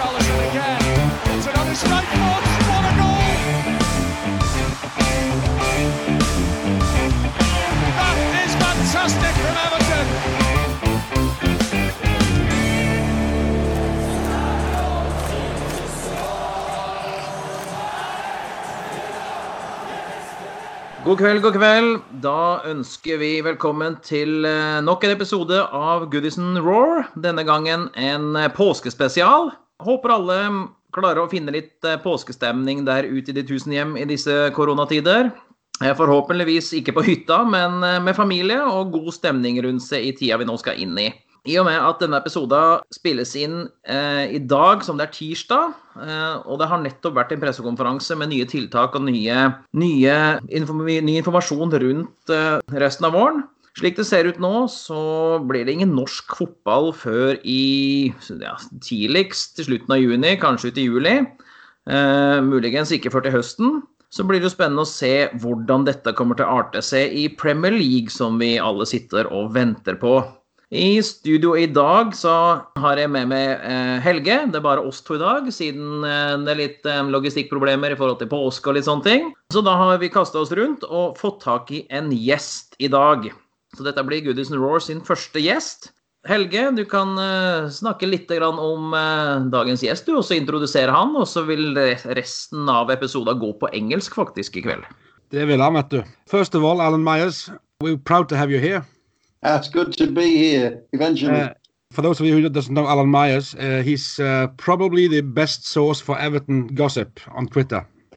Richarlison again. It's another strike force. What a goal! That is fantastic from Everton. God kveld, god kveld. Da ønsker vi velkommen til eh, nok en episode av Goodison Roar. Denne gangen en eh, påskespesial. Håper alle klarer å finne litt eh, påskestemning der ute i de tusen hjem i disse koronatider. Forhåpentligvis ikke på hytta, men med familie og god stemning rundt seg i tida vi nå skal inn i. I og med at denne episoden spilles inn eh, i dag, som det er tirsdag, eh, og det har nettopp vært en pressekonferanse med nye tiltak og nye, nye inform ny informasjon rundt eh, resten av våren. Slik det ser ut nå, så blir det ingen norsk fotball før i ja, tidligst til slutten av juni, kanskje ut i juli. Eh, muligens ikke før til høsten. Så blir det jo spennende å se hvordan dette kommer til å arte seg i Premier League, som vi alle sitter og venter på. I studio i dag så har jeg med meg eh, Helge. Det er bare oss to i dag, siden eh, det er litt eh, logistikkproblemer i forhold til påske og litt sånne ting. Så da har vi kasta oss rundt og fått tak i en gjest i dag. Så dette blir Goodison Roar sin første gjest. Helge, du kan snakke litt om dagens gjest, du, og så introdusere han. Og så vil resten av episoden gå på engelsk faktisk i kveld. Det vil han, vet du. First of all, Alan Myers, we're proud to have you here. It's good to be here eventually. Uh, for those of you who doesn't know Alan Myers, uh, he's uh, probably the best source for Everton gossip on Twitter.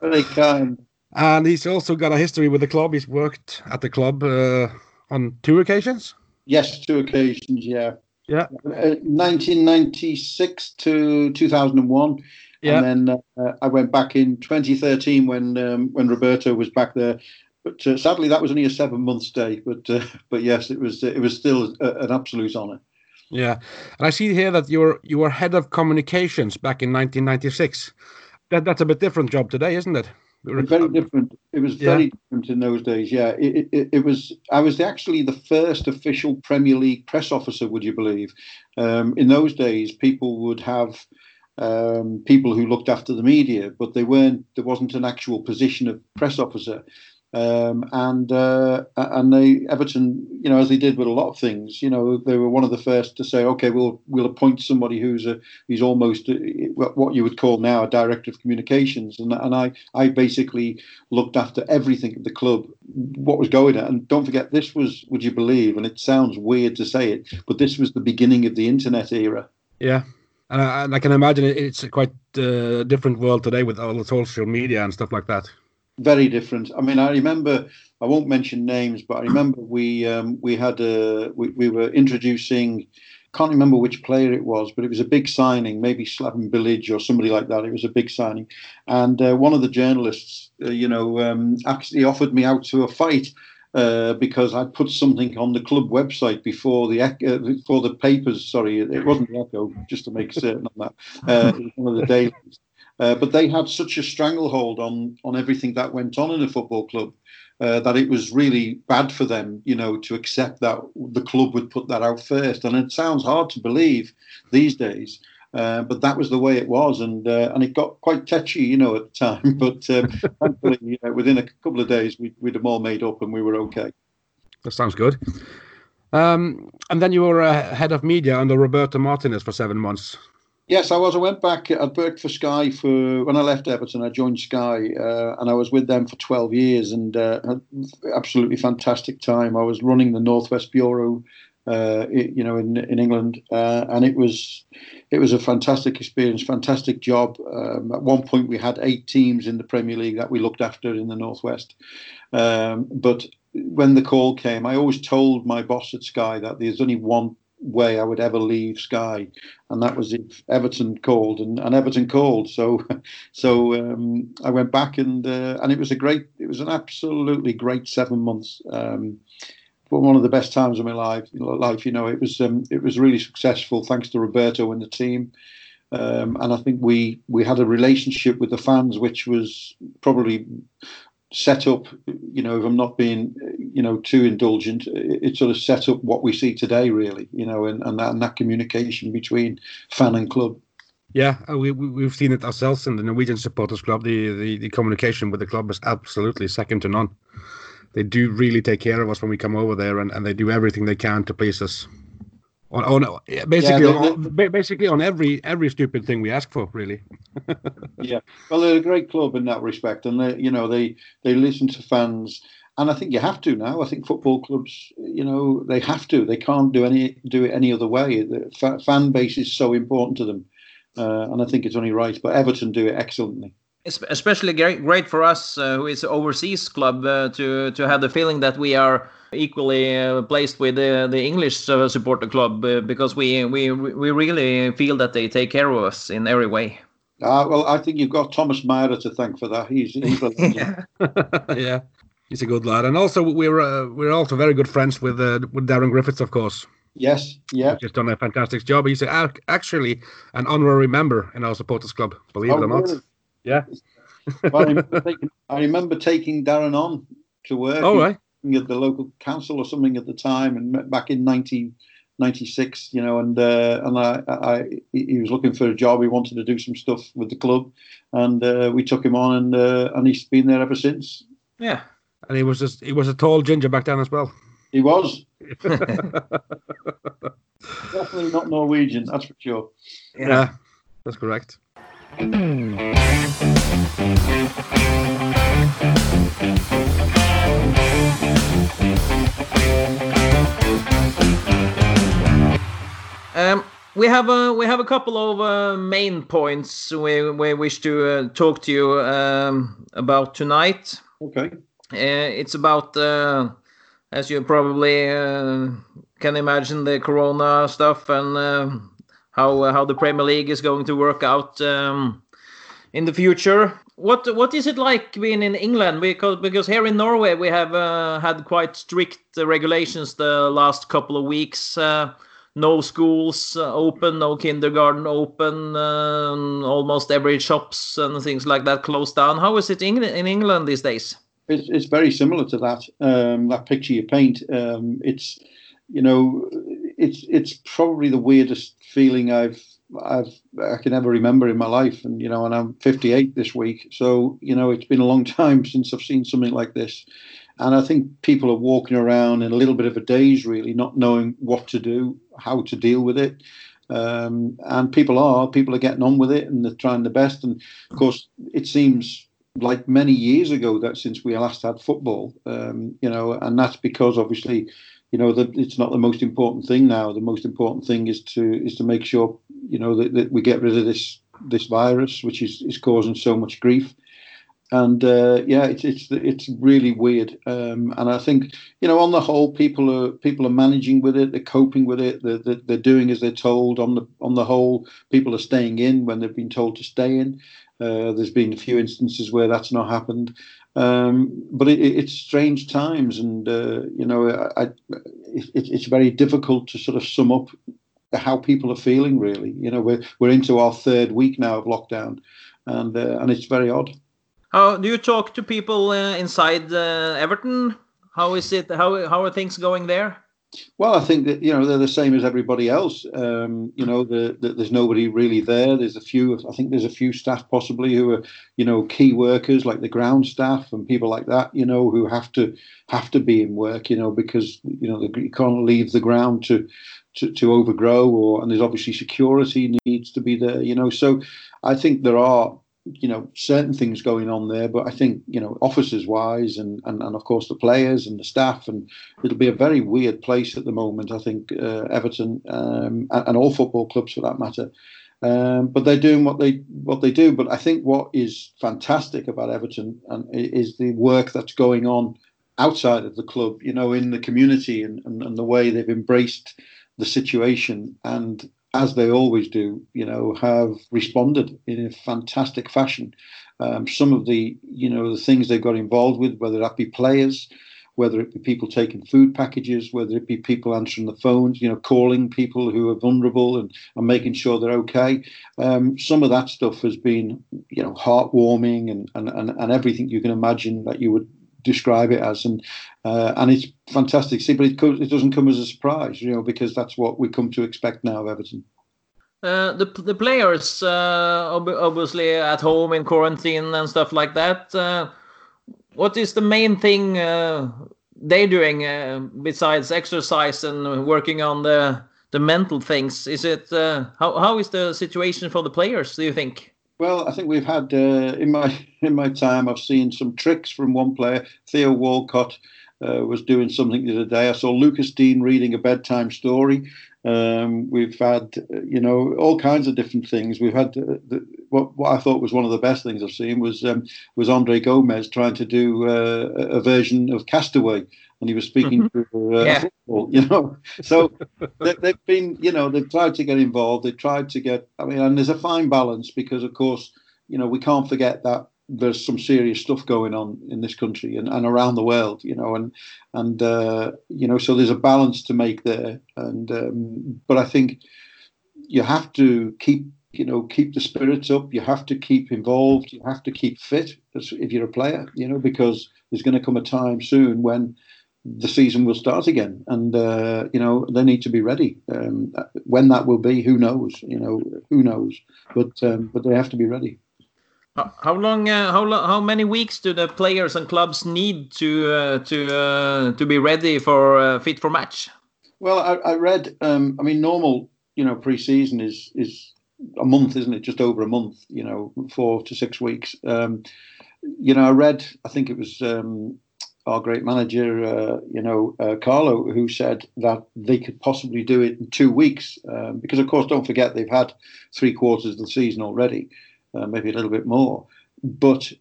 Very kind. And he's also got a history with the club. He's worked at the club uh, on two occasions. Yes, two occasions. Yeah. Yeah. 1996 uh, to 2001. Yeah. And then uh, I went back in 2013 when um, when Roberto was back there but uh, sadly, that was only a seven-month stay. But uh, but yes, it was it was still a, an absolute honour. Yeah, and I see here that you were you were head of communications back in 1996. That that's a bit different job today, isn't it? Very different. It was very yeah. different in those days. Yeah, it, it, it, was. I was actually the first official Premier League press officer. Would you believe? Um, in those days, people would have um, people who looked after the media, but they weren't. There wasn't an actual position of press officer. Um, and uh, and they Everton, you know, as they did with a lot of things, you know, they were one of the first to say, okay, we'll we'll appoint somebody who's a who's almost a, uh, what you would call now a director of communications, and and I I basically looked after everything at the club, what was going on. And don't forget, this was, would you believe, and it sounds weird to say it, but this was the beginning of the internet era. Yeah. And I, and I can imagine it's a quite uh, different world today with all the social media and stuff like that very different. I mean, I remember. I won't mention names, but I remember we um, we had a we, we were introducing. Can't remember which player it was, but it was a big signing, maybe Slaven Bilic or somebody like that. It was a big signing, and uh, one of the journalists, uh, you know, um, actually offered me out to a fight. Uh, because I'd put something on the club website before the uh, before the papers. Sorry, it wasn't the Echo, just to make certain on that. Uh, one of the dailies, uh, but they had such a stranglehold on on everything that went on in a football club uh, that it was really bad for them, you know, to accept that the club would put that out first. And it sounds hard to believe these days. Uh, but that was the way it was, and uh, and it got quite touchy, you know, at the time. But um, thankfully, within a couple of days, we, we'd them all made up, and we were okay. That sounds good. Um, and then you were uh, head of media under Roberto Martinez for seven months. Yes, I was. I went back. I'd worked for Sky for when I left Everton. I joined Sky, uh, and I was with them for twelve years, and uh, absolutely fantastic time. I was running the Northwest Bureau, uh, you know, in in England, uh, and it was it was a fantastic experience, fantastic job. Um, at one point, we had eight teams in the Premier League that we looked after in the Northwest, um, but when the call came, I always told my boss at Sky that there's only one way I would ever leave Sky, and that was if Everton called, and, and Everton called. So, so um, I went back, and uh, and it was a great, it was an absolutely great seven months. Um, one of the best times of my life. Life, you know, it was um, it was really successful thanks to Roberto and the team. Um, and I think we we had a relationship with the fans which was probably set up, you know, if I'm not being, you know, too indulgent, it, sort of set up what we see today, really, you know, and, and, that, and that communication between fan and club. Yeah, uh, we, we have seen it ourselves in the Norwegian Supporters Club. The, the the communication with the club is absolutely second to none. They do really take care of us when we come over there, and, and they do everything they can to please us. On, on basically, Yeah, on, basically on every every stupid thing we ask for, really. yeah, well, they're a great club in that respect, and they, you know, they they listen to fans, and I think you have to now. I think football clubs, you know, they have to. They can't do any do it any other way. The fa- fan base is so important to them, uh, and I think it's only right. But Everton do it excellently. Es- especially great, great for us uh, who is an overseas club uh, to to have the feeling that we are equally uh, placed with the, the English uh, supporter club uh, because we, we we really feel that they take care of us in every way. Uh, well, I think you've got Thomas Myhre to thank for that. He's, he's a legend. yeah, he's a good lad, and also we're uh, we're also very good friends with uh, with Darren Griffiths, of course. yes, yeah. Just done a fantastic job. He's actually an honorary member in our supporters club. Believe Oh, it or not. really? Yeah. Well, I, remember taking, I remember taking Darren on to work. All He- right. at the local council or something at the time, and back in 1996, you know, and uh, and I, I he was looking for a job. He wanted to do some stuff with the club, and uh, we took him on, and uh, and he's been there ever since. Yeah. And he was just he was a tall ginger back then as well. He was definitely not Norwegian, that's for sure. Yeah, that's correct. Um, we have a we have a couple of uh, main points we we wish to uh, talk to you um, about tonight. Okay. Uh, it's about, uh, as you probably uh, can imagine, the Corona stuff and uh, how how the Premier League is going to work out um, in the future. What what is it like being in England? Because because here in Norway we have uh, had quite strict uh, regulations the last couple of weeks. Uh, no schools uh, open, no kindergarten open, uh, almost every shops and things like that closed down. How is it in, in England these days? It's, it's very similar to that um, that picture you paint. Um, it's you know it's it's probably the weirdest feeling I've I've I can ever remember in my life, and you know, and I'm 58 this week, so you know it's been a long time since I've seen something like this, and I think people are walking around in a little bit of a daze, really, not knowing what to do, how to deal with it. Um, and people are people are getting on with it and they're trying their best. And of course, it seems like many years ago that since we last had football, um, you know, and that's because obviously, you know, that it's not the most important thing now. The most important thing is to is to make sure, you know, that, that we get rid of this this virus, which is is causing so much grief. And uh, yeah, it's it's it's really weird. Um, and I think you know, on the whole, people are people are managing with it. They're coping with it. They're, they're, they're doing as they're told. On the on the whole, people are staying in when they've been told to stay in. Uh, there's been a few instances where that's not happened, um, but it, it, it's strange times, and uh, you know, I, I, it, it's very difficult to sort of sum up how people are feeling. Really, you know, we're we're into our third week now of lockdown, and uh, and it's very odd. How do you talk to people uh, inside uh, Everton? How is it? How how are things going there? Well, I think that you know they're the same as everybody else. Um, you know, the, the, there's nobody really there. There's a few. I think there's a few staff possibly who are you know key workers like the ground staff and people like that. You know, who have to have to be in work. You know, because you know you can't leave the ground to to, to overgrow, or and there's obviously security needs to be there. You know, so I think there are you know certain things going on there but i think you know officers wise and, and and of course the players and the staff and it'll be a very weird place at the moment i think uh, everton um, and, and, all football clubs for that matter um, but they're doing what they what they do but i think what is fantastic about everton and is the work that's going on outside of the club you know in the community and, and, and the way they've embraced the situation and as they always do, you know, have responded in a fantastic fashion. Um, some of the, you know, the things they've got involved with, whether that be players, whether it be people taking food packages, whether it be people answering the phones, you know, calling people who are vulnerable and, and making sure they're okay. Um, some of that stuff has been, you know, heartwarming and, and, and, and everything you can imagine that you would describe it as, and uh, and it's fantastic see. But it, co- it doesn't come as a surprise, you know, because that's what we come to expect now of Everton. Uh, the the players uh, ob- obviously at home in quarantine and stuff like that. Uh, what is the main thing uh, they're doing uh, besides exercise and working on the the mental things. Is it uh, how how is the situation for the players? Do you think? Well, I think we've had uh, in my in my time, I've seen some tricks from one player. Theo Walcott uh, was doing something the other day. I saw Lucas Digne reading a bedtime story. Um, we've had, you know, all kinds of different things. We've had uh, the, what, what I thought was one of the best things I've seen was um, was Andre Gomes trying to do uh, a version of Castaway, and he was speaking mm-hmm. to uh, yeah. football, you know. So they, they've been, you know, they've tried to get involved. They've tried to get. I mean, and there's a fine balance because, of course, you know, we can't forget that there's some serious stuff going on in this country and, and around the world, you know, and and uh, you know, so there's a balance to make there. And um, but I think you have to keep, you know, keep the spirits up. You have to keep involved. You have to keep fit if you're a player, you know, because there's going to come a time soon when the season will start again, and uh, you know they need to be ready. Um, when that will be, who knows? You know, who knows? But um, but they have to be ready. How long? Uh, how long? How many weeks do the players and clubs need to uh, to uh, to be ready for uh, fit for match? Well, I, I read. Um, I mean, normal, you know, pre-season is is a month, isn't it? Just over a month. You know, four to six weeks. Um, you know, I read. I think it was um, our great manager, uh, you know, uh, Carlo, who said that they could possibly do it in two weeks. Um, because, of course, don't forget they've had three quarters of the season already uh, maybe a little bit more. But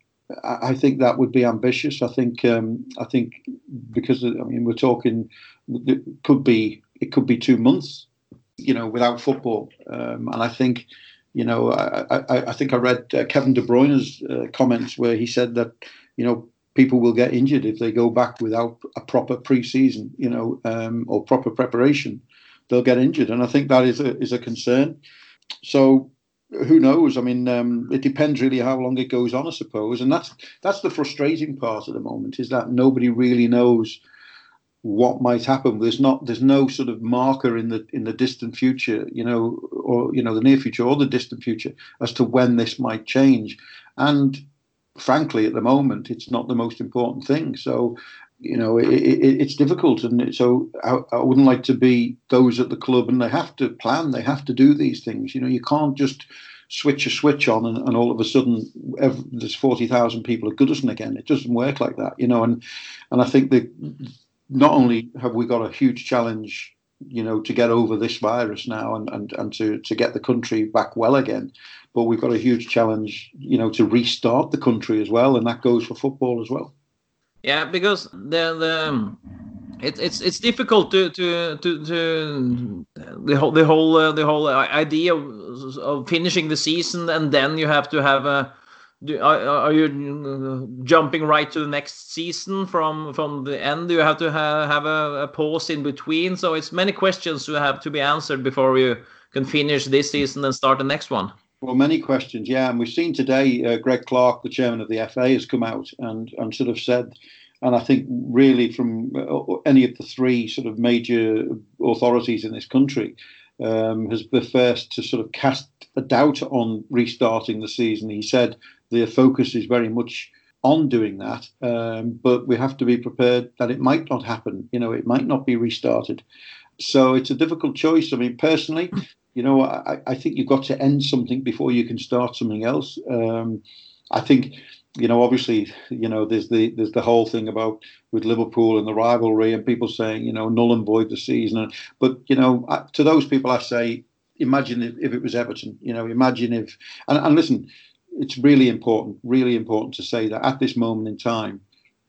I think that would be ambitious. I think um, I think because I mean we're talking it could be it could be two months, you know, without football, um, and I think. You know, I, I, I think I read uh, Kevin De Bruyne's uh, comments where he said that, you know, people will get injured if they go back without a proper pre-season, you know, um, or proper preparation. They'll get injured, and I think that is a is a concern. So who knows? I mean, um, it depends really how long it goes on, I suppose, and that's that's the frustrating part at the moment is that nobody really knows what might happen. There's not there's no sort of marker in the in the distant future, you know, or you know the near future or the distant future as to when this might change. And frankly, at the moment, it's not the most important thing. So. You know, it, it, it's difficult, and so I, I wouldn't like to be those at the club, and they have to plan, they have to do these things. You know, you can't just switch a switch on and, and all of a sudden every, there's 40,000 people at Goodison again. It doesn't work like that, you know. And and I think that not only have we got a huge challenge, you know, to get over this virus now and, and, and to, to get the country back well again, but we've got a huge challenge, you know, to restart the country as well. And that goes for football as well. Yeah, because the the it's it's it's difficult to to to, to the whole the whole uh, the whole idea of, of, finishing the season and then you have to have a are, are you uh, jumping right to the next season from from the end Do you have to have, have a, a pause in between so it's many questions to have to be answered before you can finish this season and start the next one well, many questions, yeah. And we've seen today uh, Greg Clarke, the chairman of the FA, has come out and, and sort of said and I think really from uh, any of the three sort of major authorities in this country, um, has the first to sort of cast a doubt on restarting the season. He said the focus is very much on doing that, um, but we have to be prepared that it might not happen. You know, it might not be restarted. So it's a difficult choice. I mean, personally, you know, I, I think you've got to end something before you can start something else. Um, I think you know, obviously, you know, there's the there's the whole thing about with Liverpool and the rivalry, and people saying, you know, null and void the season. But you know, to those people, I say, imagine if, if it was Everton. You know, imagine if, and, and listen, it's really important, really important to say that at this moment in time,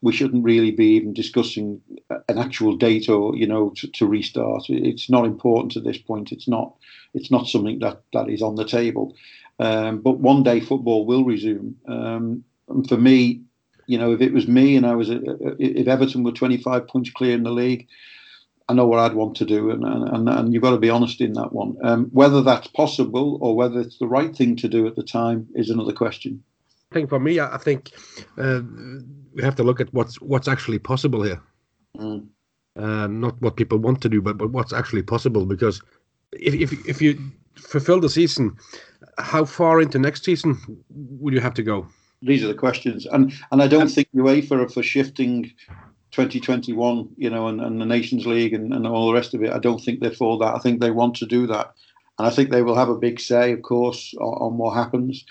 we shouldn't really be even discussing an actual date or you know to, to restart. It's not important at this point. It's not. It's not something that that is on the table. Um, but one day football will resume. Um, and for me, you know, if it was me and I was, if Everton were 25 points clear in the league, I know what I'd want to do, and and, and you've got to be honest in that one. Um, whether that's possible or whether it's the right thing to do at the time is another question. I think for me, I think uh, we have to look at what's what's actually possible here, mm. uh, not what people want to do, but but what's actually possible. Because if if if you fulfill the season, how far into next season would you have to go? these are the questions, and and I don't think UEFA are for shifting 2021, you know, and, and the Nations League and, and all the rest of it. I don't think they're for that. I think they want to do that. And I think they will have a big say, of course, on, on what happens.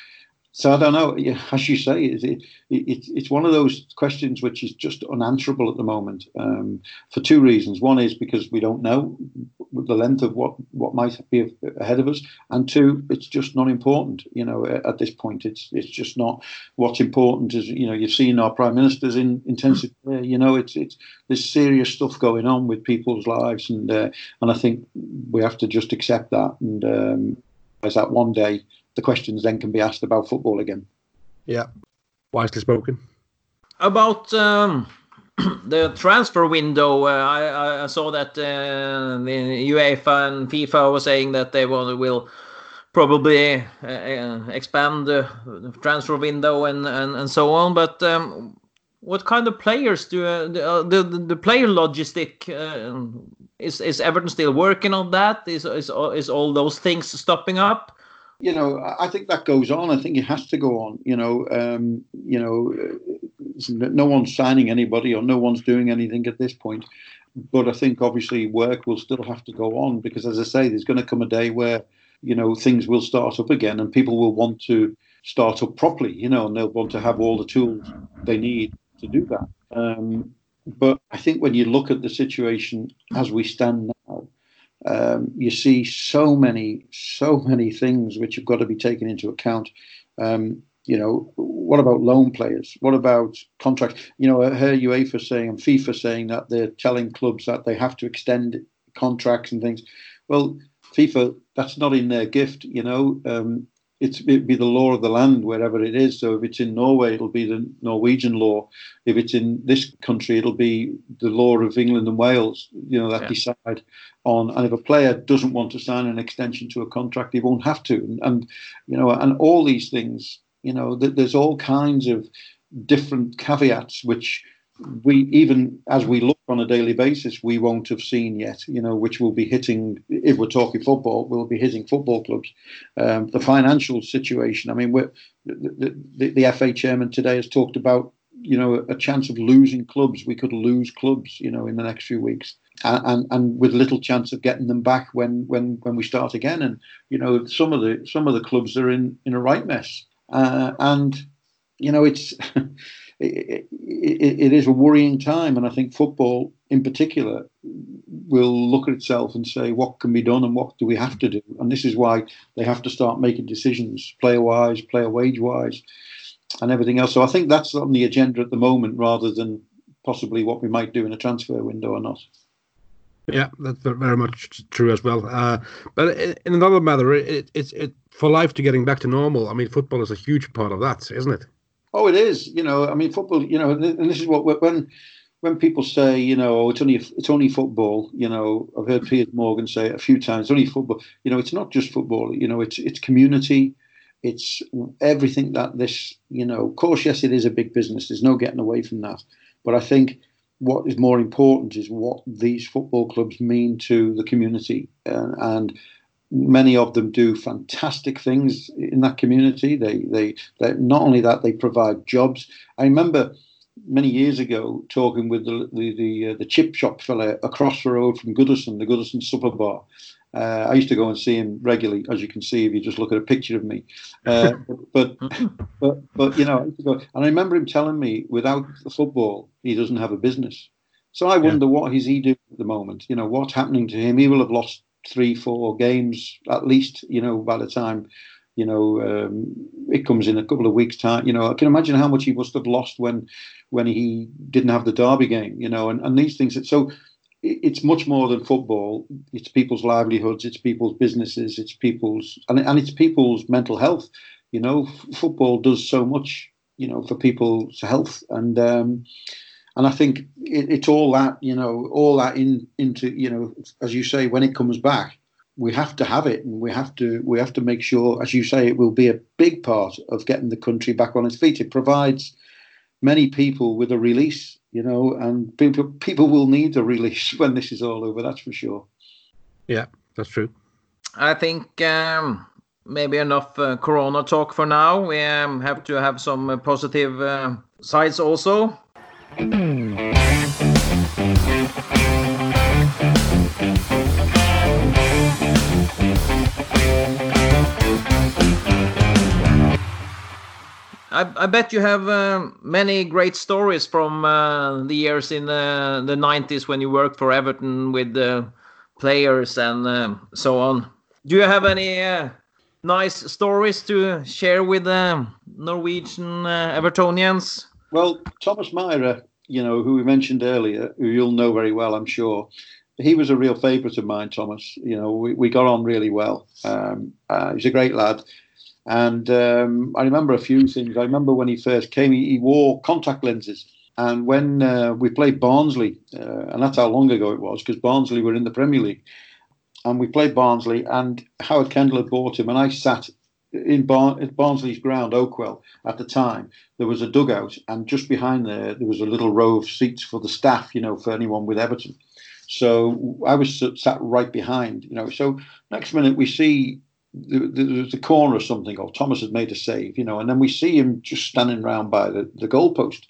So I don't know. As you say, it, it, it, it's one of those questions which is just unanswerable at the moment um, for two reasons. One is because we don't know the length of what, what might be ahead of us, and two, it's just not important. You know, at this point, it's it's just not what's important. Is you know, you've seen our prime ministers in intensive care. You know, it's it's there's serious stuff going on with people's lives, and uh, and I think we have to just accept that and um, as that one day the questions then can be asked about football again. Yeah, wisely spoken. About um, the transfer window, uh, I, I, saw that uh, the UEFA and FIFA were saying that they will, will probably uh, uh expand the transfer window and, and, and so on. But um, what kind of players do uh, the, uh, the, the player logistic is is Everton still working on that? Is is is all those things stopping up? You know, I think that goes on. I think it has to go on. You know, um, you know, no one's signing anybody or no one's doing anything at this point. But I think obviously work will still have to go on because, as I say, there's going to come a day where you know things will start up again and people will want to start up properly. You know, and they'll want to have all the tools they need to do that. Um, but I think when you look at the situation as we stand now, um, you see so many, so many things which have got to be taken into account. Um, you know, what about loan players? What about contracts? You know, I heard UEFA saying and FIFA saying that they're telling clubs that they have to extend contracts and things. Well, FIFA, that's not in their gift. You know, um, it's it'd be the law of the land wherever it is. So if it's in Norway, it'll be the Norwegian law. If it's in this country, it'll be the law of England and Wales. You know that yeah. decide on. And if a player doesn't want to sign an extension to a contract, he won't have to. And, and you know, and all these things. You know, th- there's all kinds of different caveats which we even as we look on a daily basis, we won't have seen yet. You know, which will be hitting if we're talking football, we'll be hitting football clubs. Um, the financial situation. I mean, the, the, the, FA chairman today has talked about you know a chance of losing clubs. We could lose clubs, you know, in the next few weeks, and, and and, with little chance of getting them back when when when we start again. And you know, some of the some of the clubs are in in a right mess, uh, and you know, it's. it, it, it is a worrying time, and I think football, in particular, will look at itself and say what can be done and what do we have to do. And this is why they have to start making decisions, player-wise, player wage-wise, and everything else. So I think that's on the agenda at the moment, rather than possibly what we might do in a transfer window or not. Yeah, that's very much true as well. Uh, but in another matter, it, it's it, for life to getting back to normal. I mean, football is a huge part of that, isn't it? Oh, it is. You know, I mean, football. You know, and this is what when when people say, you know, oh, it's only it's only football. You know, I've heard Piers Morgan say it a few times. It's only football. You know, it's not just football. You know, it's it's community. It's everything that this. You know, of course, yes, it is a big business. There's no getting away from that. But I think what is more important is what these football clubs mean to the community and many of them do fantastic things in that community. They, they, they not only that they provide jobs. I remember many years ago talking with the the the, uh, the chip shop fella across the road from Goodison, the Goodison Supper Bar. Uh, I used to go and see him regularly, as you can see if you just look at a picture of me. Uh, but, but but you know, I used to go, and I remember him telling me, without the football, he doesn't have a business. So I wonder yeah. what is he doing at the moment? You know, what's happening to him? He will have lost three, four games at least. You know, by the time you know um, it comes in a couple of weeks' time. You know, I can imagine how much he must have lost when when he didn't have the derby game. You know, and, and these things. So it's much more than football. It's people's livelihoods. It's people's businesses. It's people's and, and it's people's mental health. You know, football does so much. You know, for people's health and. Um, and I think it, it's all that you know, all that in into you know, as you say, when it comes back, we have to have it, and we have to we have to make sure, as you say, it will be a big part of getting the country back on its feet. It provides many people with a release, you know, and people people will need a release when this is all over. That's for sure. Yeah, that's true. I think um, maybe enough uh, Corona talk for now. We um, have to have some uh, positive uh, sides also. I, I, bet you have uh, many great stories from uh, the years in the, the 90s when you worked for Everton with the players and uh, so on. Do you have any uh, nice stories to share with the Norwegian uh, Evertonians? Well, Thomas Myhre, you know, who we mentioned earlier, who you'll know very well, I'm sure, he was a real favourite of mine, Thomas. You know, we, we got on really well. Um, uh, he's a great lad and um, I remember a few things. I remember when he first came, he, he wore contact lenses. And when uh, we played Barnsley, uh, and that's how long ago it was, because Barnsley were in the Premier League, and we played Barnsley, and Howard Kendall had bought him, and I sat in Bar- Barnsley's ground, Oakwell, at the time. There was a dugout, and just behind there, there was a little row of seats for the staff, you know, for anyone with Everton. So I was sat right behind, you know. So next minute we see the, the, corner or something, or Thomas has made a save, you know, and then we see him just standing around by the, the goalpost.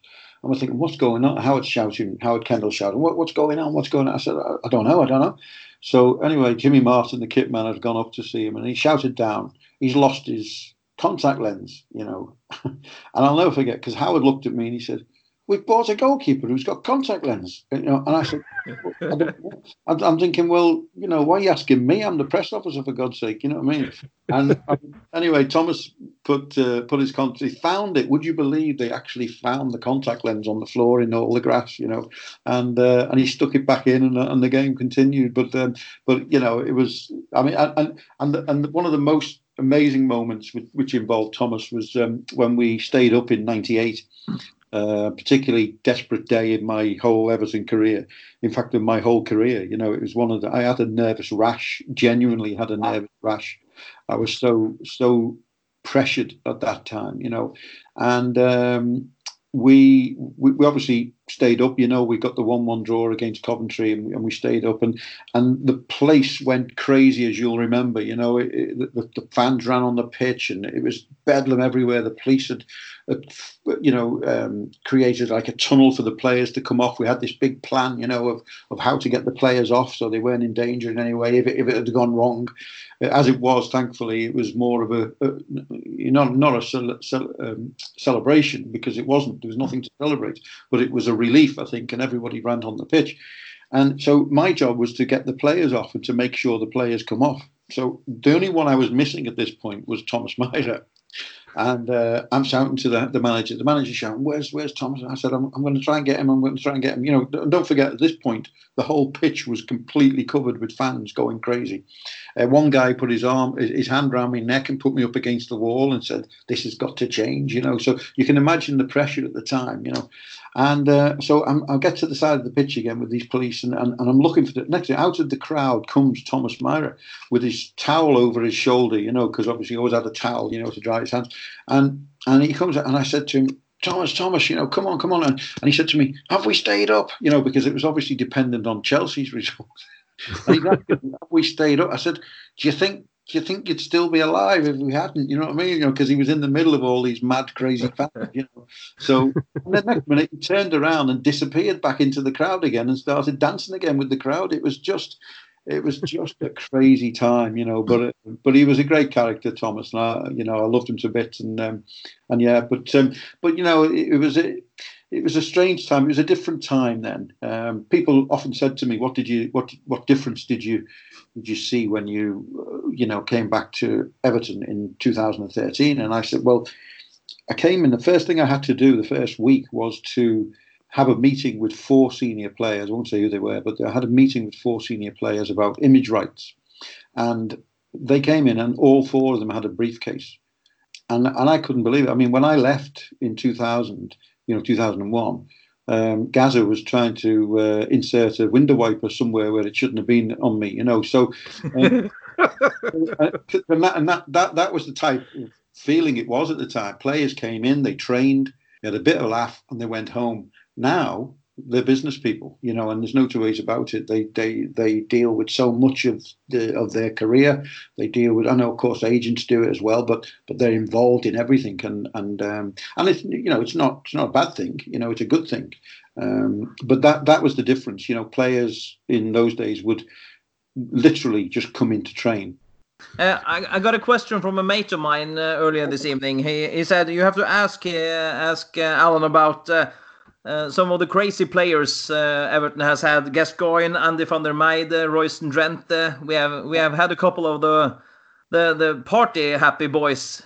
And we're thinking, what's going on? Howard shouting, Howard Kendall shouting, what, what's going on? What's going on? I said, I, I don't know, I don't know. So anyway, Jimmy Martin, the kit man, had gone up to see him and he shouted down, he's lost his contact lens, you know. and I'll never forget because Howard looked at me and he said, we've bought a goalkeeper who's got contact lens. You know, and I said, I am thinking, well, you know, why are you asking me? I'm the press officer for God's sake. You know what I mean? And um, anyway, Thomas put uh, put his contact. He found it. Would you believe they actually found the contact lens on the floor in all the grass? You know, and uh, and he stuck it back in, and, and the game continued. But um, but you know, it was. I mean, and and and one of the most amazing moments which, which involved Thomas was um, when we stayed up in '98 uh, particularly desperate day in my whole Everton career. In fact, in my whole career, you know, it was one of the. I had a nervous rash. Genuinely had a nervous rash. I was so so pressured at that time, you know, and um, we, we, we obviously stayed up. You know, we got the one-one draw against Coventry, and, and, we stayed up, and and the place went crazy, as you'll remember. You know, it, it, the, the, fans ran on the pitch, and it was bedlam everywhere. The police had, had you know, um, created like a tunnel for the players to come off. We had this big plan, you know, of of how to get the players off so they weren't in danger in any way if it, if it had gone wrong as it was, thankfully, it was more of a, a not not a um, celebration because it wasn't. There was nothing to celebrate, but it was a relief, I think, and everybody ran on the pitch. And so my job was to get the players off and to make sure the players come off. So the only one I was missing at this point was Thomas Myhre. And uh, I'm shouting to the, the manager. The manager shouting, "Where's Where's Thomas?" I said, "I'm, I'm going to try and get him. I'm going to try and get him." You know, don't forget at this point the whole pitch was completely covered with fans going crazy. Uh, one guy put his arm, his hand around my neck and put me up against the wall and said, "This has got to change." You know, so you can imagine the pressure at the time. You know, and uh, so I'm, i get to the side of the pitch again with these police, and, and, and I'm looking for the next thing. Out of the crowd comes Thomas Myhre with his towel over his shoulder, you know, because obviously he always had a towel, you know, to dry his hands. And and he comes, and I said to him, Thomas, Thomas, you know, come on, come on. And, and he said to me, Have we stayed up? You know, because it was obviously dependent on Chelsea's results. and he said, Have we stayed up? I said, Do you think you think you'd still be alive if we hadn't? You know what I mean? You know, because he was in the middle of all these mad, crazy fans. You know, so the next minute he turned around and disappeared back into the crowd again and started dancing again with the crowd. It was just, it was just a crazy time, you know. But but he was a great character, Thomas. And I, you know, I loved him to bits, and um, and yeah, but um, but you know, it, it was a it was a strange time. It was a different time then. Um, people often said to me, "What did you what what difference did you did you see when you uh, you know came back to Everton in 2013?" And I said, "Well, I came and the first thing I had to do the first week was to have a meeting with four senior players. I won't say who they were, but I had a meeting with four senior players about image rights, and they came in and all four of them had a briefcase." And, and I couldn't believe it. I mean, when I left in 2000, you know 2001, um, Gazza was trying to uh, insert a window wiper somewhere where it shouldn't have been on me. You know, so um, and, that, and that that that was the type of feeling it was at the time. Players came in, they trained, they had a bit of a laugh, and they went home. Now they're business people, you know, and there's no two ways about it. They they they deal with so much of the of their career. They deal with I know of course agents do it as well, but but they're involved in everything and and um, and it's you know it's not it's not a bad thing. You know, it's a good thing. Um, but that that was the difference. You know, players in those days would literally just come in to train. Uh, I, I, got a question from a mate of mine uh, earlier this evening. He, he said you have to ask uh, ask uh, Alan about uh, uh, some of the crazy players Everton has had. Gascoigne, Andy van der Meyde, Royston Drenthe. We have we have had a couple of the the the party happy boys.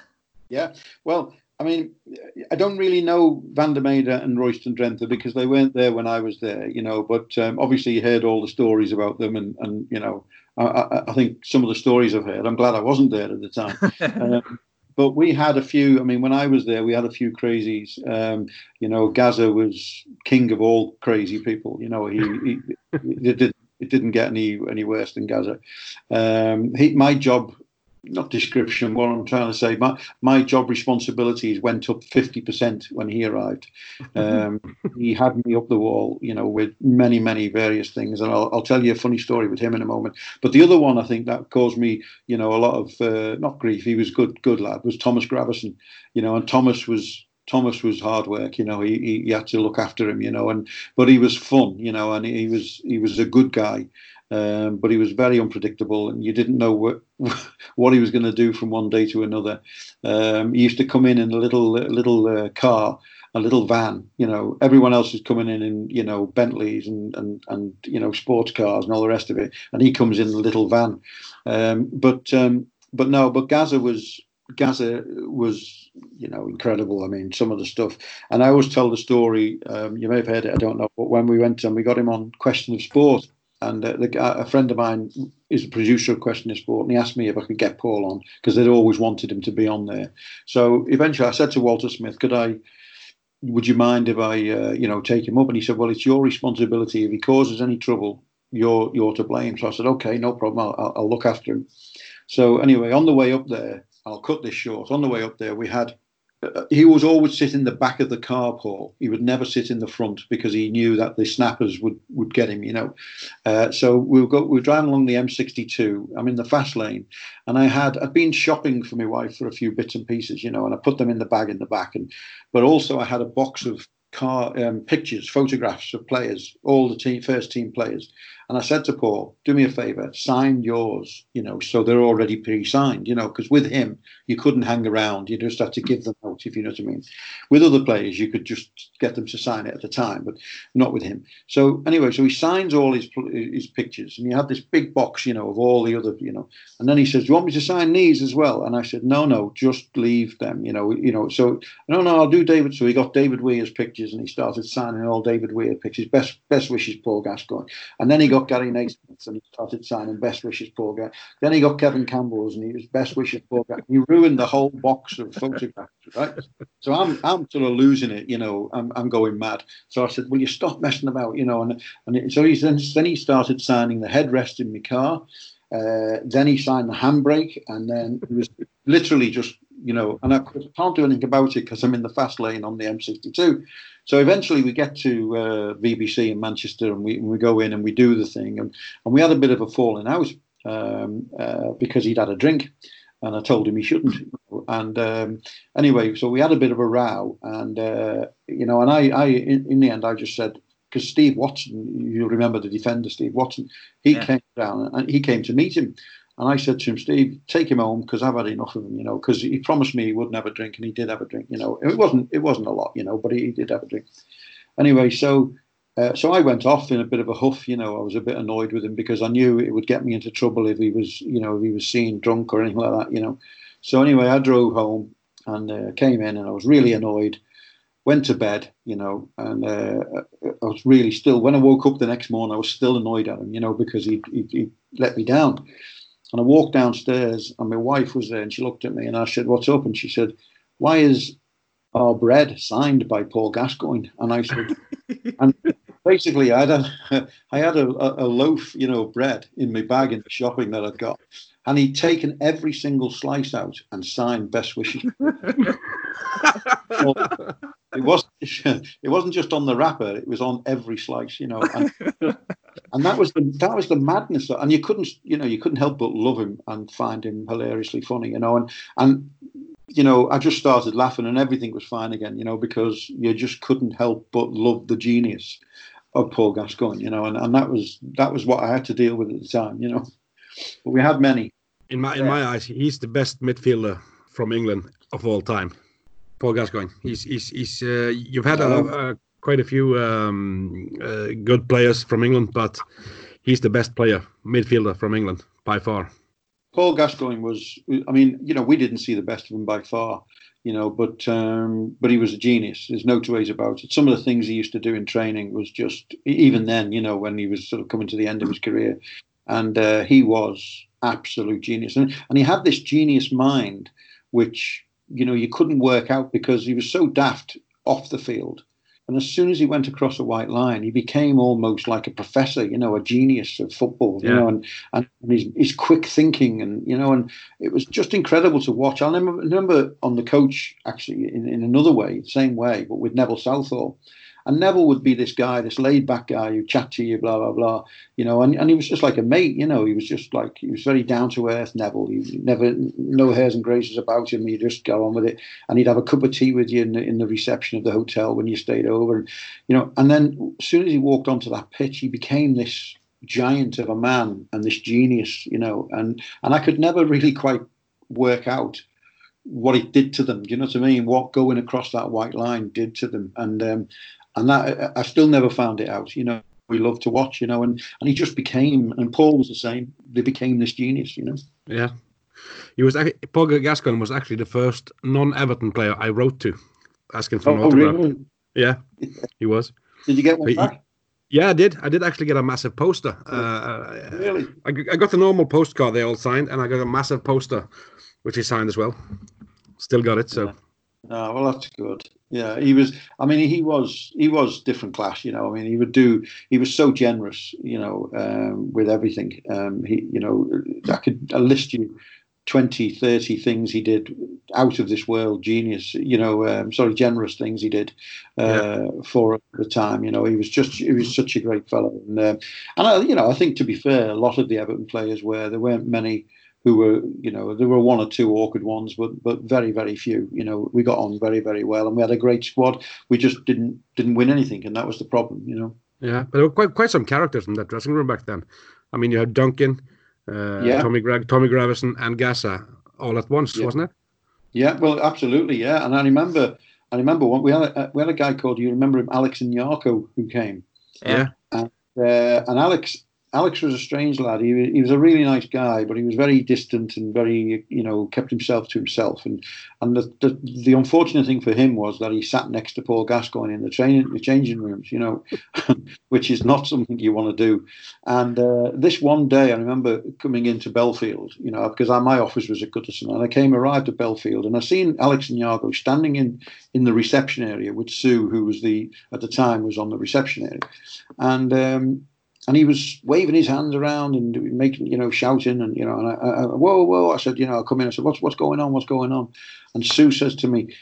Yeah, well, I mean, I don't really know Van der Meyde and Royston Drenthe because they weren't there when I was there, you know. But um, obviously, you heard all the stories about them, and and you know, I, I, think some of the stories I've heard. I'm glad I wasn't there at the time. um, but we had a few. I mean, when I was there, we had a few crazies. Um, you know, Gazza was king of all crazy people. You know, he, he it, did, it didn't get any any worse than Gazza. Um, he, my job not description, what I'm trying to say, my, my job responsibilities went up 50% when he arrived. Um, he had me up the wall, you know, with many, many various things. And I'll, I'll tell you a funny story with him in a moment. But the other one I think that caused me, you know, a lot of, uh, not grief, he was good, good lad, was Thomas Gravesen, you know, and Thomas was Thomas was hard work, you know. He, he, he had to look after him, you know, and but he was fun, you know, and he was he was a good guy. Um, but he was very unpredictable, and you didn't know what what he was going to do from one day to another. Um, he used to come in in a little little uh, car, a little van. You know, everyone else is coming in in you know Bentleys and and and you know sports cars and all the rest of it, and he comes in a little van. Um, but um, but no, but Gazza was Gazza was, you know, incredible. I mean, some of the stuff. And I always tell the story. Um, you may have heard it. I don't know. But when we went and we got him on Question of Sport, and uh, the, a friend of mine is a producer of Question of Sport, and he asked me if I could get Paul on because they'd always wanted him to be on there. So eventually, I said to Walter Smith, "Could I? Would you mind if I, uh, you know, take him up?" And he said, "Well, it's your responsibility. If he causes any trouble, you're you're to blame." So I said, "Okay, no problem. I'll, I'll look after him." So anyway, on the way up there, I'll cut this short. On the way up there, we had he was always sit in the back of the car, Paul. He would never sit in the front because he knew that the snappers would, would get him, you know. Uh, so we were, go, we were driving along the M62. I'm in the fast lane, and I had I'd been shopping for my wife for a few bits and pieces, you know, and I put them in the bag in the back, and but also I had a box of car um, pictures, photographs of players, all the team, first team players. And I said to Paul, do me a favor, sign yours, you know, so they're already pre-signed, you know, because with him, you couldn't hang around. You just had to give them out, if you know what I mean. With other players, you could just get them to sign it at the time, but not with him. So anyway, so he signs all his his pictures, and he had this big box, you know, of all the other, you know, and then he says, do you want me to sign these as well? And I said, no, no, just leave them, you know, you know, so, no, no, I'll do David. So he got David Weir's pictures, and he started signing all David Weir pictures. Best, best wishes, Paul Gascoigne. And then he got got Gary Naysmith and he started signing best wishes poor guy. Then he got Kevin Campbell's and he was best wishes poor guy. He ruined the whole box of photographs, right? So I'm I'm sort of losing it, you know. I'm I'm going mad. So I said, "Will you stop messing about?" You know, and and it, so he then then he started signing the headrest in my car. Uh, then he signed the handbrake, and then he was literally just you know, and I can't do anything about it because I'm in the fast lane on the M62. So eventually we get to uh, BBC in Manchester and we, we go in and we do the thing. And, and we had a bit of a falling out um, uh, because he'd had a drink and I told him he shouldn't. And um, anyway, so we had a bit of a row. And, uh, you know, and I, I in, in, the end, I just said, because Steve Watson, you remember the defender, Steve Watson, he yeah. came down and he came to meet him. And I said to him, Steve, take him home because I've had enough of him, you know, because he promised me he wouldn't have a drink and he did have a drink, you know. It wasn't it wasn't a lot, you know, but he, he did have a drink. Anyway, so uh, so I went off in a bit of a huff, you know. I was a bit annoyed with him because I knew it would get me into trouble if he was, you know, if he was seen drunk or anything like that, you know. So anyway, I drove home and uh, came in and I was really annoyed. Went to bed, you know, and uh, I was really still. When I woke up the next morning, I was still annoyed at him, you know, because he he, he let me down. And I walked downstairs and my wife was there and she looked at me and I said, What's up? And she said, Why is our bread signed by Paul Gascoigne? And I said, and basically I had a I had a, a, loaf, you know, bread in my bag in the shopping that I'd got. And he'd taken every single slice out and signed best wishes. well, it wasn't it wasn't just on the wrapper, it was on every slice, you know. And, and that was the that was the madness. And you couldn't, you know, you couldn't help but love him and find him hilariously funny, you know. And and you know, I just started laughing and everything was fine again, you know, because you just couldn't help but love the genius of Paul Gascoigne, you know, and, and that was that was what I had to deal with at the time, you know. But we had many. In my in my eyes, he's the best midfielder from England of all time. Paul Gascoigne. He's he's he's. Uh, you've had a, quite a few um, uh, good players from England, but he's the best player midfielder from England by far. Paul Gascoigne was. I mean, you know, we didn't see the best of him by far you know, but um, but he was a genius. There's no two ways about it. Some of the things he used to do in training was just even then, you know, when he was sort of coming to the end of his career, and uh, he was absolute genius. And and he had this genius mind, which you know you couldn't work out because he was so daft off the field and as soon as he went across a white line, he became almost like a professor, you know, a genius of football, you yeah. know, and, and his, his quick thinking and, you know, and it was just incredible to watch. I remember, remember on the coach, actually, in, in another way, same way, but with Neville Southall. And Neville would be this guy, this laid back guy who chat to you, blah, blah, blah, you know, and, and he was just like a mate, you know, he was just like, he was very down to earth, Neville. He never, no hairs and graces about him. He'd just go on with it. And he'd have a cup of tea with you in the, in the reception of the hotel when you stayed over. And, you know, and then as soon as he walked onto that pitch, he became this giant of a man and this genius, you know, and, and I could never really quite work out what it did to them. Do you know what I mean? What going across that white line did to them. And um, and that I still never found it out. You know, we love to watch. You know, and and he just became, and Paul was the same. They became this genius. You know. Yeah, he was. Paul Gascoigne was actually the first non-Everton player I wrote to, asking for oh, an oh, autograph. Really? Yeah, he was. Did you get one back? Yeah, I did. I did actually get a massive poster. Oh, uh, really? I, I got the normal postcard they all signed, and I got a massive poster, which he signed as well. Still got it. So. Yeah. Oh, well, that's good. Yeah, he was. I mean, he was he was different class. You know, I mean, he would do. He was so generous. You know, um, with everything. Um, he, you know, I could I list you 20, 30 things he did out of this world, genius. You know, um, sorry, generous things he did uh, yeah. for the time. You know, he was just he was such a great fellow. And uh, and I, you know, I think to be fair, a lot of the Everton players were there weren't many who were, you know, there were one or two awkward ones, but but very very few. You know, we got on very very well, and we had a great squad. We just didn't didn't win anything, and that was the problem. You know. Yeah, but there were quite quite some characters in that dressing room back then. I mean, you had Duncan, uh, yeah. Tommy Greg, Tommy Gravesen, and Gazza all at once, yeah. wasn't it? Yeah, well, absolutely, yeah. And I remember, I remember one, we had a, we had a guy called you remember him, Alex Nyarko, who came. Yeah. And, uh, and Alex Alex was a strange lad. He, he was a really nice guy, but he was very distant and very, you know, kept himself to himself. And and the, the, the unfortunate thing for him was that he sat next to Paul Gascoigne in the training the changing rooms, you know, which is not something you want to do. And uh, this one day, I remember coming into Bellefield, you know, because my office was at Goodison, and I came arrived at Bellefield, and I seen Alex Nyarko standing in in the reception area with Sue, who was the at the time was on the reception area, and. Um, and he was waving his hands around and making, you know, shouting and, you know, and I, I, whoa, whoa. I said, you know, I come in. I said, what's, what's going on? What's going on? And Sue says to me,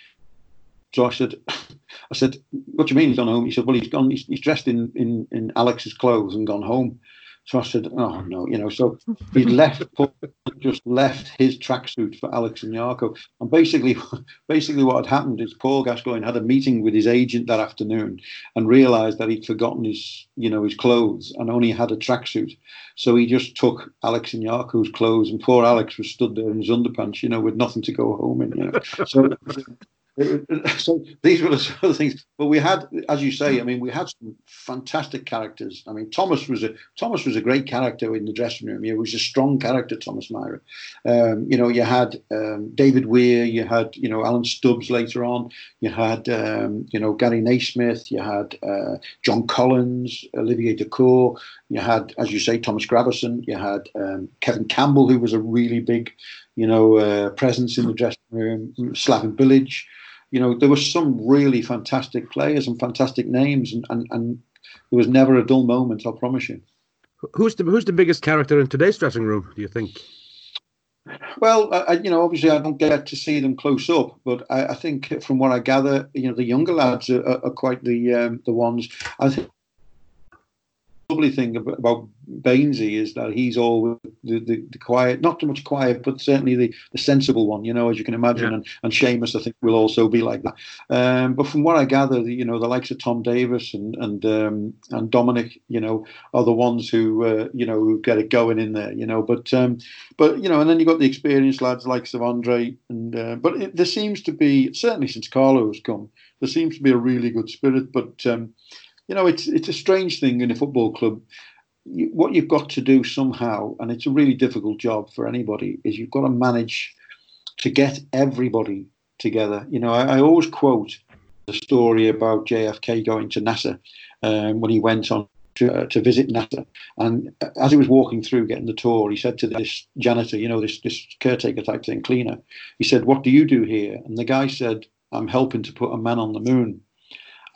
so I said, I said, what do you mean he's gone home? He said, well, he's gone, he's, he's dressed in, in, in Alex's clothes and gone home. So I said, oh no, you know, so he left, just left his tracksuit for Alex Nyarko. And basically, basically what had happened is Paul Gascoigne had a meeting with his agent that afternoon and realized that he'd forgotten his, you know, his clothes and only had a tracksuit. So he just took Alex Nyarko's clothes and poor Alex was stood there in his underpants, you know, with nothing to go home in, you know. So so these were the sort of things. But we had, as you say, I mean, we had some fantastic characters. I mean, Thomas was a Thomas was a great character in the dressing room. He was a strong character, Thomas Myhre. Um, you know, you had um, David Weir, you had you know Alan Stubbs later on, you had um, you know Gary Naysmith, you had uh, John Collins, Olivier Dacourt, you had, as you say, Thomas Gravesen, you had um, Kevin Campbell, who was a really big you know, uh, presence in the dressing room, Slaven Bilic you know, there were some really fantastic players and fantastic names, and, and, and there was never a dull moment. I'll promise you. Who's the Who's the biggest character in today's dressing room? Do you think? Well, I, you know, obviously I don't get to see them close up, but I, I think from what I gather, you know, the younger lads are, are, are quite the um, the ones. I think lovely thing about Bainesy is that he's all the, the, the, quiet, not too much quiet, but certainly the, the sensible one, you know, as you can imagine. Yeah. And, and Seamus, I think, will also be like that. Um, but from what I gather, you know, the likes of Tom Davies and and um, and Dominic, you know, are the ones who uh, you know who get it going in there, you know. But um, but you know, and then you have got the experienced lads like of Andre, and uh, but it, there seems to be certainly since Carlo has come, there seems to be a really good spirit, but. Um, you know, it's it's a strange thing in a football club. What you've got to do somehow, and it's a really difficult job for anybody, is you've got to manage to get everybody together. You know, I, I always quote the story about JFK going to NASA um, when he went on to, uh, to visit NASA. And as he was walking through getting the tour, he said to this janitor, you know, this, this caretaker type thing, cleaner, he said, What do you do here? And the guy said, I'm helping to put a man on the moon.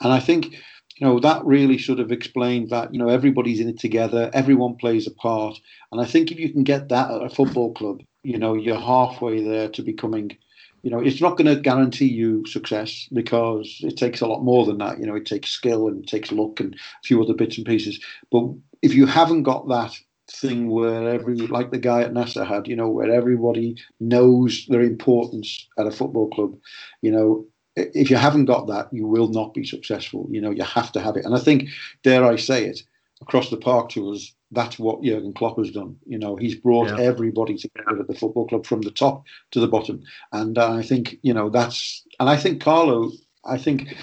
And I think you know that really sort of explained that you know everybody's in it together everyone plays a part. And i think if you can get that at a football club you know you're halfway there to becoming you know it's not going to guarantee you success because it takes a lot more than that. You know it takes skill and it takes luck and a few other bits and pieces. But if you haven't got that thing where every like the guy at NASA had, you know, where everybody knows their importance at a football club, you know, if you haven't got that, you will not be successful. You know, you have to have it. And I think, dare I say it, across the park to us, that's what Jurgen Klopp has done. You know, he's brought yeah. everybody together at the football club from the top to the bottom. And I think, you know, that's, and I think Carlo, I think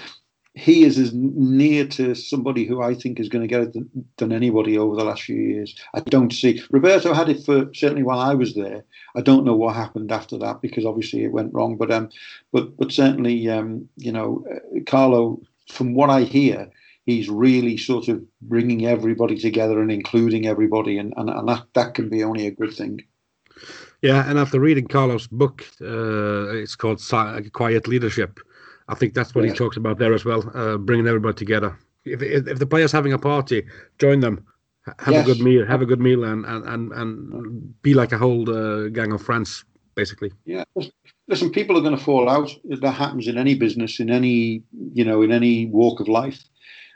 he is as near to somebody who I think is going to get it than, anybody over the last few years. I don't see Roberto had it for certainly while I was there. I don't know what happened after that because obviously it went wrong. But um, but but certainly um, you know, uh, Carlo, from what I hear, he's really sort of bringing everybody together and including everybody, and and, and that that can be only a good thing. Yeah, and after reading Carlo's book, uh, it's called Quiet Leadership I think that's what yeah. he talks about there as well, uh, bringing everybody together. If, if, if the players having a party, join them, have yes. a good meal, have a good meal, and and and, and be like a whole uh, gang of friends, basically. Yeah, listen, people are going to fall out. That happens in any business, in any you know, in any walk of life.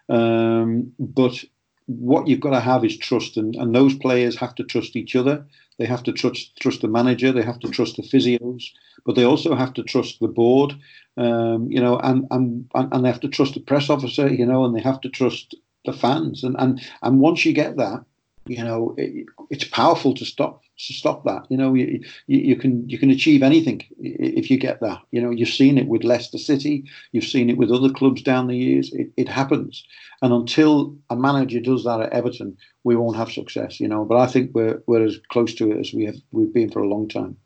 Um, but what you've got to have is trust, and, and those players have to trust each other. They have to trust trust the manager. They have to trust the physios, but they also have to trust the board. Um, you know, and, and and they have to trust the press officer. You know, and they have to trust the fans. And and and once you get that, you know, it, it's powerful to stop to stop that. You know, you, you, you, can you can achieve anything if you get that. You know, you've seen it with Leicester City, you've seen it with other clubs down the years. It, it happens, and until a manager does that at Everton, we won't have success. You know, but I think we're we're as close to it as we have we've been for a long time.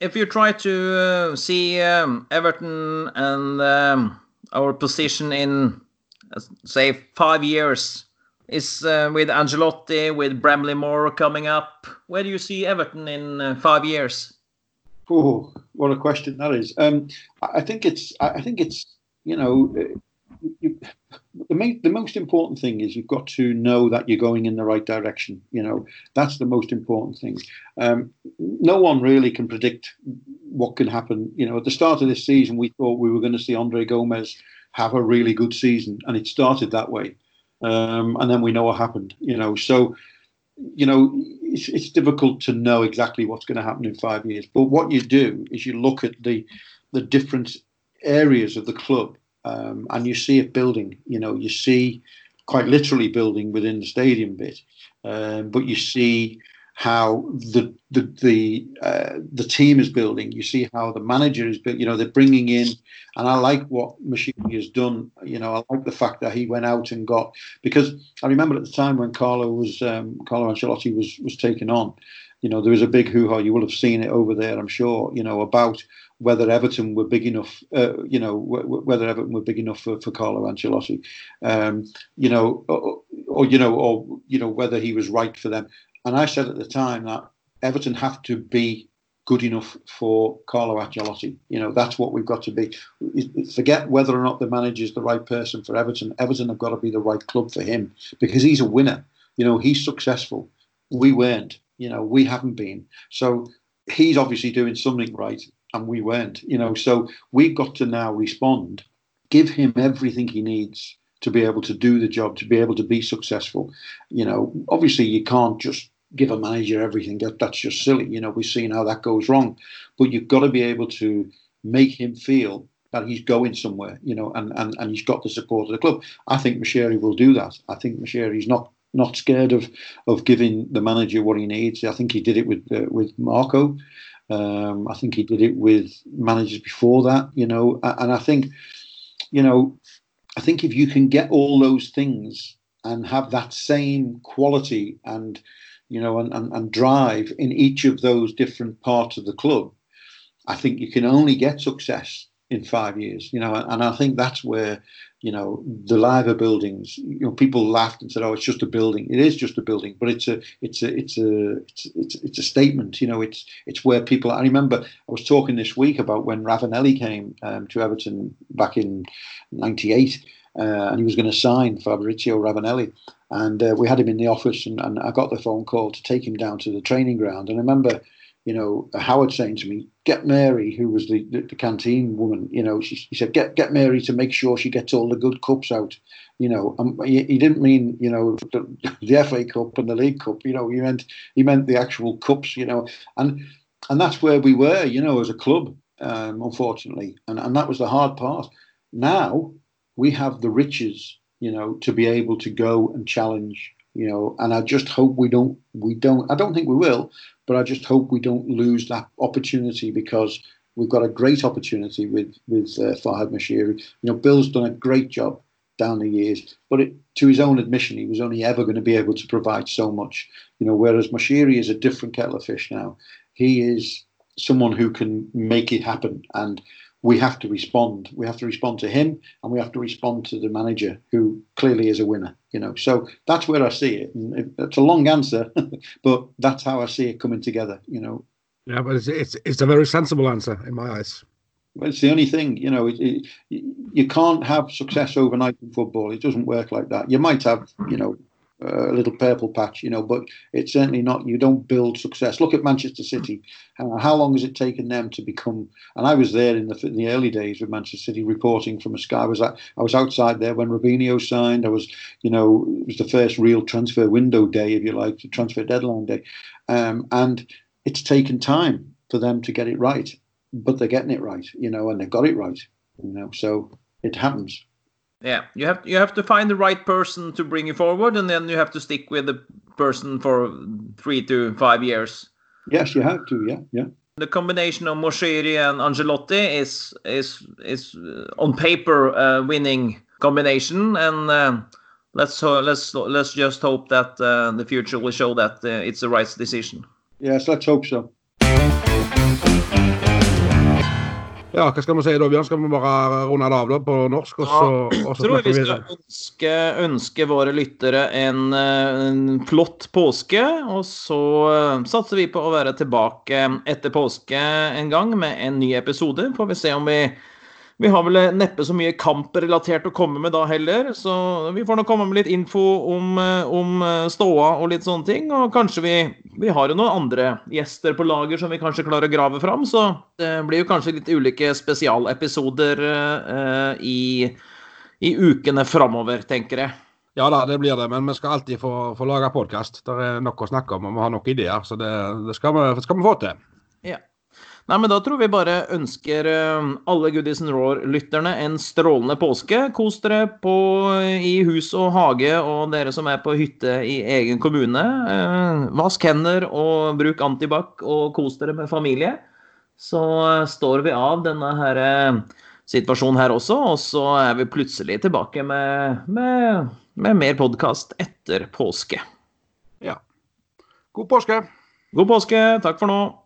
If you try to uh, see um, Everton and um, our position in, uh, say, five years is uh, with Ancelotti, with Bramley Moore coming up. Where do you see Everton in uh, five years? Oh, what a question that is. Um, I think it's. I think it's. You know, you, the main, the most important thing is you've got to know that you're going in the right direction. You know, that's the most important thing. Um, no one really can predict what can happen. You know, at the start of this season, we thought we were going to see Andre Gomes have a really good season, and it started that way. Um, and then we know what happened. You know, so you know it's, it's difficult to know exactly what's going to happen in five years. But what you do is you look at the the different areas of the club, um, and you see it building. You know, you see quite literally building within the stadium bit, um, but you see how the the the uh, the team is building. You see how the manager is built. You know they're bringing in, and I like what Moshiri has done. You know I like the fact that he went out and got because I remember at the time when Carlo was um, Carlo Ancelotti was was taken on. You know there was a big hoo ha. You will have seen it over there, I'm sure. You know about whether Everton were big enough. Uh, you know whether Everton were big enough for, for Carlo Ancelotti. Um, you know or, or you know or you know whether he was right for them and I said at the time that Everton have to be good enough for Carlo Ancelotti. You know, that's what we've got to be. Forget whether or not the manager is the right person for Everton. Everton have got to be the right club for him because he's a winner. You know, he's successful. We weren't. You know, we haven't been. So he's obviously doing something right and we weren't. You know, so we've got to now respond, give him everything he needs to be able to do the job, to be able to be successful. You know, obviously you can't just give a manager everything. That, that's just silly. You know, we've seen how that goes wrong. But you've got to be able to make him feel that he's going somewhere, you know, and, and, and he's got the support of the club. I think Moshiri will do that. I think Moshiri's not not scared of of giving the manager what he needs. I think he did it with uh, with Marco. Um, I think he did it with managers before that, you know, and I think, you know, I think if you can get all those things and have that same quality and you know and, and, and drive in each of those different parts of the club, I think you can only get success in five years, you know, and I think that's where, you know, the Liver buildings, you know, people laughed and said, "Oh, it's just a building." It is just a building, but it's a, it's a, it's a, it's, it's, it's a statement. You know, it's, it's where people. I remember I was talking this week about when Ravanelli came um, to Everton back in '98, uh, and he was going to sign Fabrizio Ravanelli, and uh, we had him in the office, and, and I got the phone call to take him down to the training ground, and I remember you know, Howard saying to me, "Get Mary, who was the, the, the canteen woman. You know, she, he said, get get Mary to make sure she gets all the good cups out. You know, um, he, he, didn't mean you know the, the, FA Cup and the League Cup. You know, he meant he meant the actual cups. You know, and and that's where we were. You know, as a club, um, unfortunately, and and that was the hard part. Now we have the riches. You know, to be able to go and challenge you know and i just hope we don't we don't i don't think we will but I just hope we don't lose that opportunity because we've got a great opportunity with with uh, Farhad Moshiri. You know, Bill's done a great job down the years, but it, to his own admission, he was only ever going to be able to provide so much. You know, whereas Moshiri is a different kettle of fish now. He is someone who can make it happen, and we have to respond. We have to respond to him, and we have to respond to the manager, who clearly is a winner. You know, so that's where I see it. And it's a long answer, but that's how I see it coming together. You know. Yeah, but it's it's, it's a very sensible answer in my eyes. Well, it's the only thing, you know. It, it, you can't have success overnight in football. It doesn't work like that. You might have, you know, a little purple patch, you know, but it's certainly not. You don't build success. Look at Manchester City. Uh, how long has it taken them to become? And I was there in the in the early days with Manchester City, reporting from a sky. I was I was outside there when Robinho signed. I was, you know, it was the first real transfer window day, if you like, the transfer deadline day, um, and it's taken time for them to get it right, but they're getting it right, you know, and they got it right, you know. So it happens. Yeah, you have you have to find the right person to bring you forward, and then you have to stick with the person for three to five years. Yes, you have to. Yeah, yeah. The combination of Moshiri and Ancelotti is is is uh, on paper a winning combination, and uh, let's let's let's just hope that uh, the future will show that uh, it's the right decision. Yes, let's hope so. Ja, hva skal vi si da, Bjørn? Skal vi bare runde det av da på norsk? Og så, ja, og så tror vi skal ønske, ønske, våre lyttere en, en, flott påske. Og så uh, satser vi på å være tilbake etter påske en gang med en ny episode. Får vi se om vi vi har vel neppe så mye kamprelatert å komme med da heller, så vi får nå komme med litt info om, eh, om eh, ståa og litt sånne ting. Og kanskje vi Vi har jo noen andre gjester på lager som vi kanskje klarer å grave fram, så det blir jo kanskje litt ulike spesialepisoder eh, i, i ukene framover, tenker jeg. Ja da, det blir det, men vi skal alltid få, få lage podkast. Det er nok å snakke om, og vi har nok ideer, så det, det skal, vi, skal vi få til. Ja. Nei, men da tror vi bare ønsker eh, alle Goodies and Raw-lytterne en strålende påske. Kos dere på, i hus og hage, og dere som er på hytte i egen kommune. Eh, vask hender og bruk antibac, og kos dere med familie. Så eh, står vi av denne her situasjonen her også, og så er vi plutselig tilbake med, med, med mer podkast etter påske. Ja. God påske. God påske. Takk for nå.